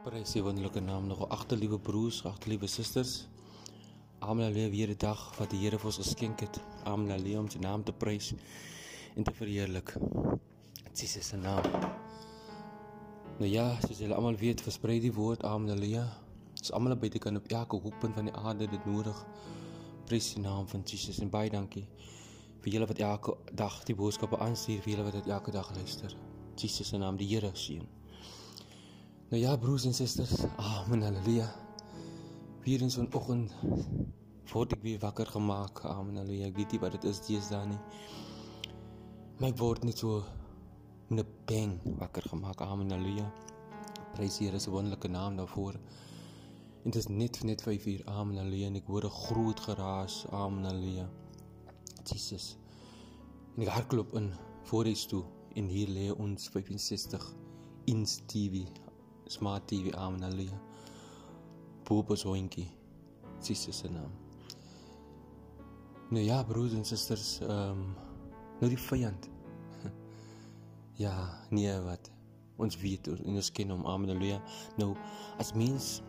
Prys die wonderlike naam nog agter liewe broers, agter liewe susters. Almal lewe weer die dag wat die Here vir ons geskenk het. Almal lewe om sy naam te prys en te verheerlik. Jesus se naam. Nou ja, soos julle almal weet, versprei die woord Halleluja. Ons almal by die kan op elke hoekpunt van die aarde dit nodig. Prys die naam van Jesus en baie dankie vir julle wat elke dag die boodskappe aanstuur, vir julle wat dit elke dag luister. Jesus se naam, die Here seën. Nou ja, broers en susters. Amen. Halleluja. Weer in so 'n oggend word ek weer wakker gemaak. Amen. Halleluja. Ek weet nie wat dit is deesdae nie. My word net so met 'n bang wakker gemaak. Amen. Halleluja. Prys die Here se wonderlike naam daarvoor. En dit is net net 5 uur. Amen. Halleluja. En ek hoor 'n groot geraas. Amen. Halleluja. Jesus. En ek hardloop in voor hy toe en hier lê ons 65 inch TV Smart TV Amen Halleluja. Popo soinkie. Jesus se naam. Nou ja, broers en susters, ehm um, nou die vyand. ja, nee wat. Ons weet en ons ken hom Amen Halleluja. Nou as mens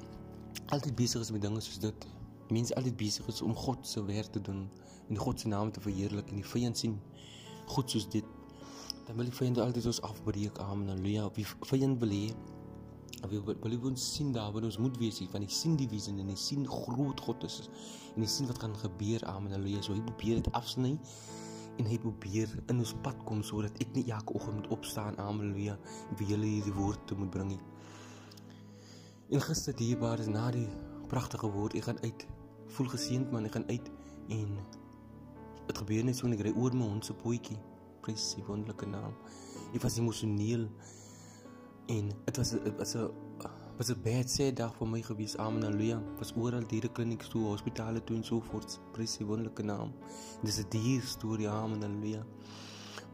altyd besig is met dinge soos dit, mens altyd besig is om God se werk te doen en God se naam te verheerlik en die vyand sien goed soos dit dan wil die vyand altyd ons afbreek Amen Halleluja. Wie vyand wil hê wil wil ons sien daar waar ons moet wees hier van die sien die visie en die sien groot God is en die sien wat gaan gebeur amen haleluja so hy probeer dit afsny en hy probeer in ons pad kom sodat ek nie elke oggend opstaan amen haleluja vir julle hierdie woord te moet bring en gister dierbaar is na die pragtige woord ek gaan uit voel geseënd man ek gaan uit en dit gebeur net so en ek ry oor my hond se pootjie prys die wonderlike naam. Ek was emosioneel En dit was dit was 'n was 'n bad sad dag vir my gewees. Amen. Halleluja. Was oral diere kliniek toe, hospitale toe en so voort. Prys die wonderlike naam. Dis 'n dier storie. Amen. Halleluja.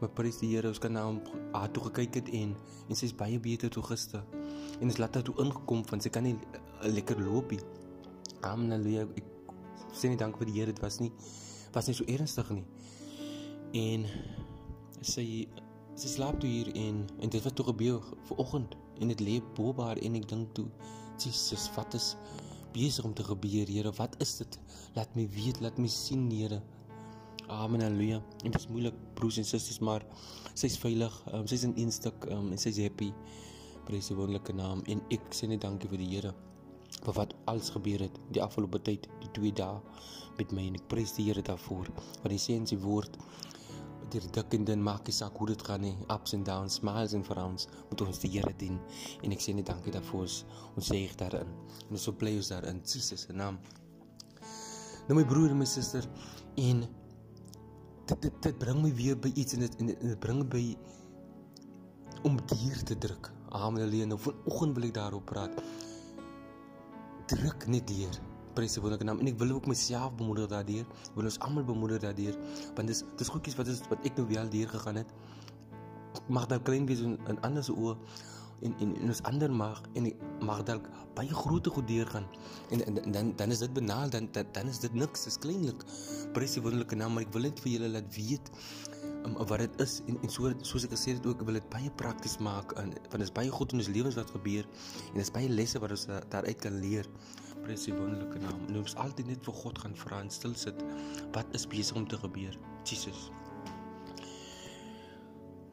Maar prys die Here, ons kan nou haar toe gekyk het en en sy's baie beter toe gister. En ons laat haar toe ingekom van sy kan nie lekker loop nie. Amen. Halleluja. Ek sê net dank vir die Here. Dit was nie was nie so ernstig nie. En sy sy slaap toe hier en en dit wat toe gebeur vanoggend en dit lê bobaar en ek dink toe Jesus wat is besig om te gebeur Here? Wat is dit? Laat my weet laat my sien Here. Amen haleluja dit is moeilik broers en susters maar sy's veilig um, sy's in een stuk um, en sy's happy. Prys die wonderlike naam. En ek sê net dankie vir die Here vir wat alles gebeur het die afgelope tyd die twee dae met my. En ek prys die Here daarvoor. Want hy sê in sy woord deur dik en dun maak nie saak hoe dit gaan nie ups and downs smiles and frowns moet ons die Here dien. En ek sê net dankie daarvoor. Ons sê ek daarin. En ons bly ons daarin Jesus se naam. Nou my broer en my suster en dit dit, dit bring my weer by iets en dit en dit bring by om dier te druk. Amen nou vanoggend wil ek daarop praat. Druk net deur prys die wonderlike naam en ek wil ook myself bemoedig daardeur. Ek wil ons almal bemoedig daardeur want dis dis goedjies wat is wat ek nou wel deur gegaan het. Mag dalk klein wees in, in ander se oë en en en ons ander mag en mag dalk baie groot goed deur gaan. En, en, en dan dan is dit benaal dan, dan dan is dit niks, dis kleinlik. Prys die wonderlike naam, maar ek wil net vir julle laat weet um, wat dit is en en so soos ek gesê het ook wil dit baie prakties maak en want dit is baie goed in ons lewens wat gebeur en dit is baie lesse wat ons daaruit kan leer prys die wonderlike naam. En ons altyd net vir God gaan vra en stil sit. Wat is besig om te gebeur? Jesus.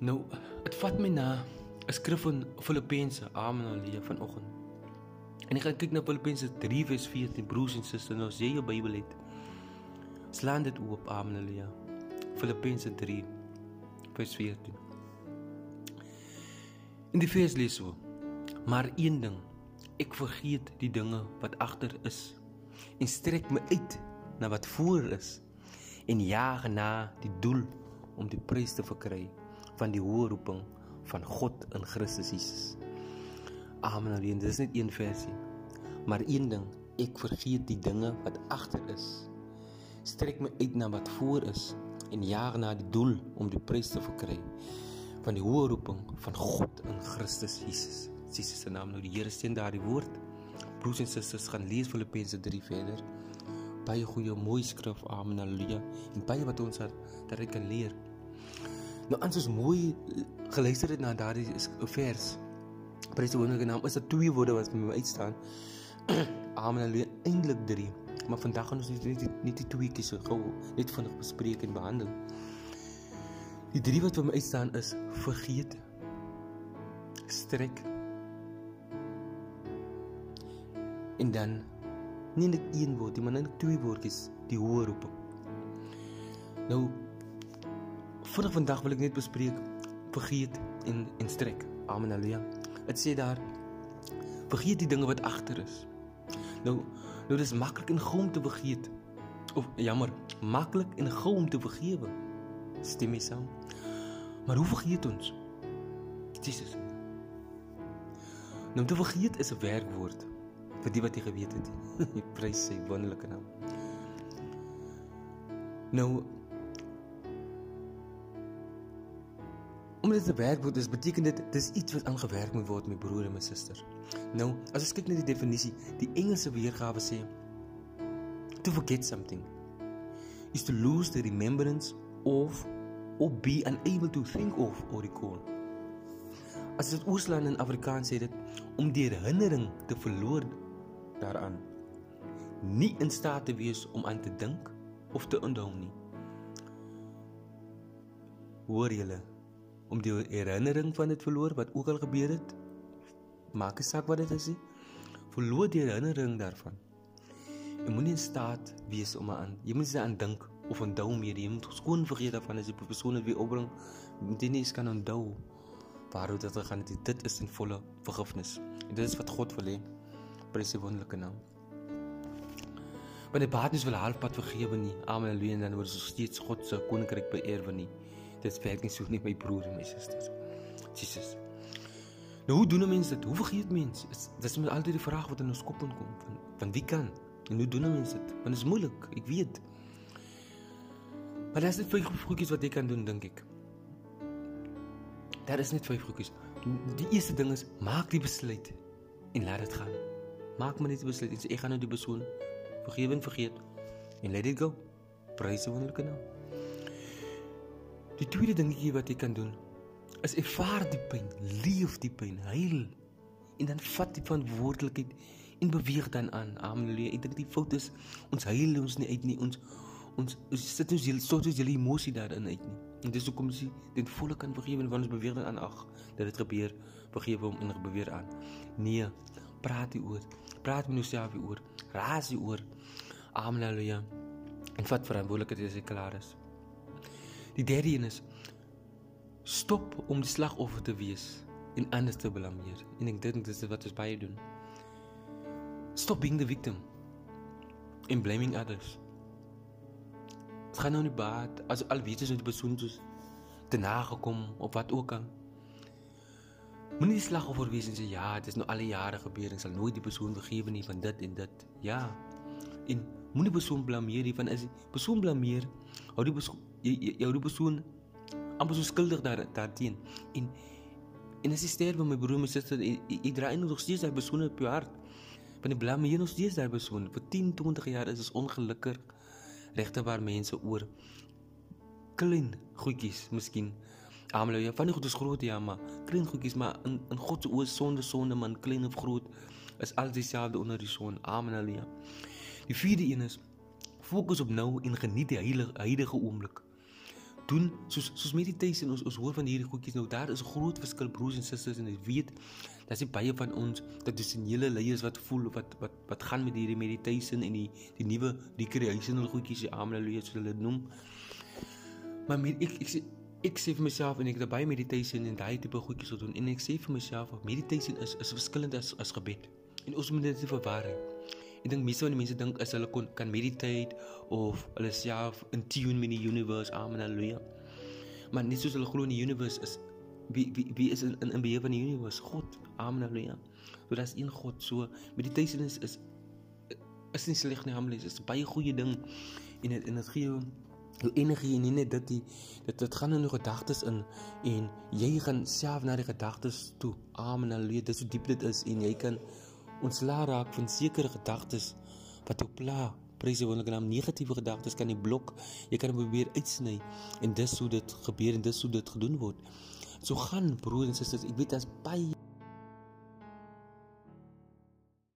Nou, dit vat my na 'n skrif van Filippense, Amen Halleluja vanoggend. En ek gaan kyk na Filippense 3:14, broers en susters, nou as jy jou Bybel het. Slaan dit oop, Amen Halleluja. Filippense 3:14. In die vers lees so: Maar een ding Ek vergeet die dinge wat agter is en strek my uit na wat voor is en jaag na die doel om die prys te verkry van die hoë roeping van God in Christus Jesus. Amen. Alleen dis net een versie. Maar een ding, ek vergeet die dinge wat agter is. Strek my uit na wat voor is en jaag na die doel om die prys te verkry van die hoë roeping van God in Christus Jesus. Jesus se naam nou die Here steen daardie woord. Broers en susters gaan lees Filippense 3 verder. Baie goeie mooi skrif. Amen. Halleluja. En baie wat ons daaruit kan leer. Nou as ons mooi geluister het na daardie vers, Prys die wonderlike naam. Is dit twee woorde wat vir my uitstaan? Amen. Halleluja. Eindelik drie. Maar vandag gaan ons net nie nie die tweeetjies so gou net vinnig bespreek en behandel. Die drie wat vir my uitstaan is vergeet, strek en dan nie net een woord, maar net twee woordjies, die hoë roep. Nou vir vandag wil ek net bespreek vergeet en en strek. Amen haleluja. Dit sê daar vergeet die dinge wat agter is. Nou nou dis maklik en gou om te vergeet. Of jammer, maklik en gou om te vergewe. Stem jy saam? Maar hoe vergeet ons? Jesus. Nou om te vergeet is 'n werkwoord vir die wat jy geweet het. Prys sy wonderlike naam. Nou Om dit te werk word, dis beteken dit dis iets wat aangewerk moet word met broer en my suster. Nou, as ons kyk na die definisie, die Engelse weergawe sê to forget something is to lose the remembrance of or be unable to think of or recall. As dit Oosland in Afrikaans sê dit om die herinnering te verloor daaraan. Nie in staat te wees om aan te dink of te onthou nie. Hoor julle? om die herinnering van dit verloor wat ook al gebeur het. Maak nie saak wat dit is nie. Verloor die herinnering daarvan. Jy moenie in staat wees om aan jy moet aan dink of onthou meer. Jy moet skoon vergeet daarvan as jy persone weer opbring. Jy nie eens kan onthou waaroor dit gaan het. Dit is in volle vergifnis. En dit is wat God wil hê. Prys sy wonderlike naam. Want die baatnis wil halfpad vergewe nie. Amen. Halleluja. Dan word ons steeds God se koninkryk beëer nie dit werk nie so nie my broer en my susters. Jesus. Nou hoe doen 'n mens dit? Hoe vergeet mens? Dit is met altyd die vraag wat in ons kop inkom van van wie kan? En hoe doen 'n mens dit? Want dit is moeilik, ek weet. Maar daar is net vyf goedjies wat jy kan doen, dink ek. Daar is net vyf goedjies. Die eerste ding is maak die besluit en laat dit gaan. Maak maar net die besluit en sê ek gaan nou die persoon vergewe en vergeet en let it go. Prys die wonderlike naam. Die tweede dingetjie wat jy kan doen is ervaar die pyn, leef die pyn, huil en dan vat die verantwoordelikheid en beweeg dan aan. Amen. Ek dink die fout is ons huil ons nie uit nie. Ons ons, ons sit ons hele soort ons hele emosie daarin uit nie. En dis hoekom jy dit volle kan vergewe en ons beweeg dan aan ag dat dit gebeur, vergewe hom en beweeg aan. Nee, praat die oor. Praat met jouself oor. Raas die oor. Amen. Halleluja. En vat verantwoordelikheid as jy klaar is. Die derde een is stop om die slagoffer te wees en ander te blameer. En ek dink dit is wat ons baie doen. Stop being the victim and blaming others. Dit gaan nou nie baat as al weet jy so die persoon te nagekom of wat ook al. Moenie die slagoffer wees en sê ja, dit is nou al die jare gebeur en sal nooit die persoon vergewe nie van dit en dit. Ja. En moenie persoon blameer nie van as die persoon blameer, hou die persoon jy jou die persoon amper so skuldig daar daarteen en en as jy sterwe my broer my suster jy dra in nog steeds daai persoon op jou hart want die blame hier nog steeds daai persoon vir 10 20 jaar is ons ongelukkig regte waar mense oor klein goedjies miskien Amen. Ja, van die goed is groot ja, maar klein goedjies maar in in God se oë sonde sonde man klein of groot is al dieselfde onder die son. Amen. Halleluja. Die vierde een is fokus op nou en geniet die heilige heilige oomblik doen soos soos meditation ons ons hoor van hierdie goedjies nou daar is 'n groot verskil broers en susters en ek weet dat se baie van ons dat dis 'n hele leiers wat voel wat wat wat gaan met hierdie meditation en die die nuwe recreational goedjies die haleluja soos hulle dit noem maar met, ek ek sê ek sê vir myself en ek het baie meditation en daai tipe goedjies gedoen en ek sê vir myself meditation is is verskillend as as gebed en ons moet dit verwar Ek dink meeste van die mense dink as hulle kon kan meditate of hulle self in tune met die universe, amen, haleluja. Maar nie soos hulle glo in die universe is wie wie wie is in in beheer van die universe? God, amen, haleluja. So daar's een God. So meditation is is is nie sleg nie, amen, is 'n baie goeie ding en dit en dit gee jou jou energie en nie net dit die dit dit gaan in jou gedagtes in en jy gaan self na die gedagtes toe. Amen, haleluja. Dis hoe diep dit is en jy kan ons laat raak van sekere gedagtes wat jou pla. Prys die wonderlike naam. Negatiewe gedagtes kan jy blok. Jy kan probeer uitsny en dis hoe dit gebeur en dis hoe dit gedoen word. So gaan broers en susters, ek weet daar's baie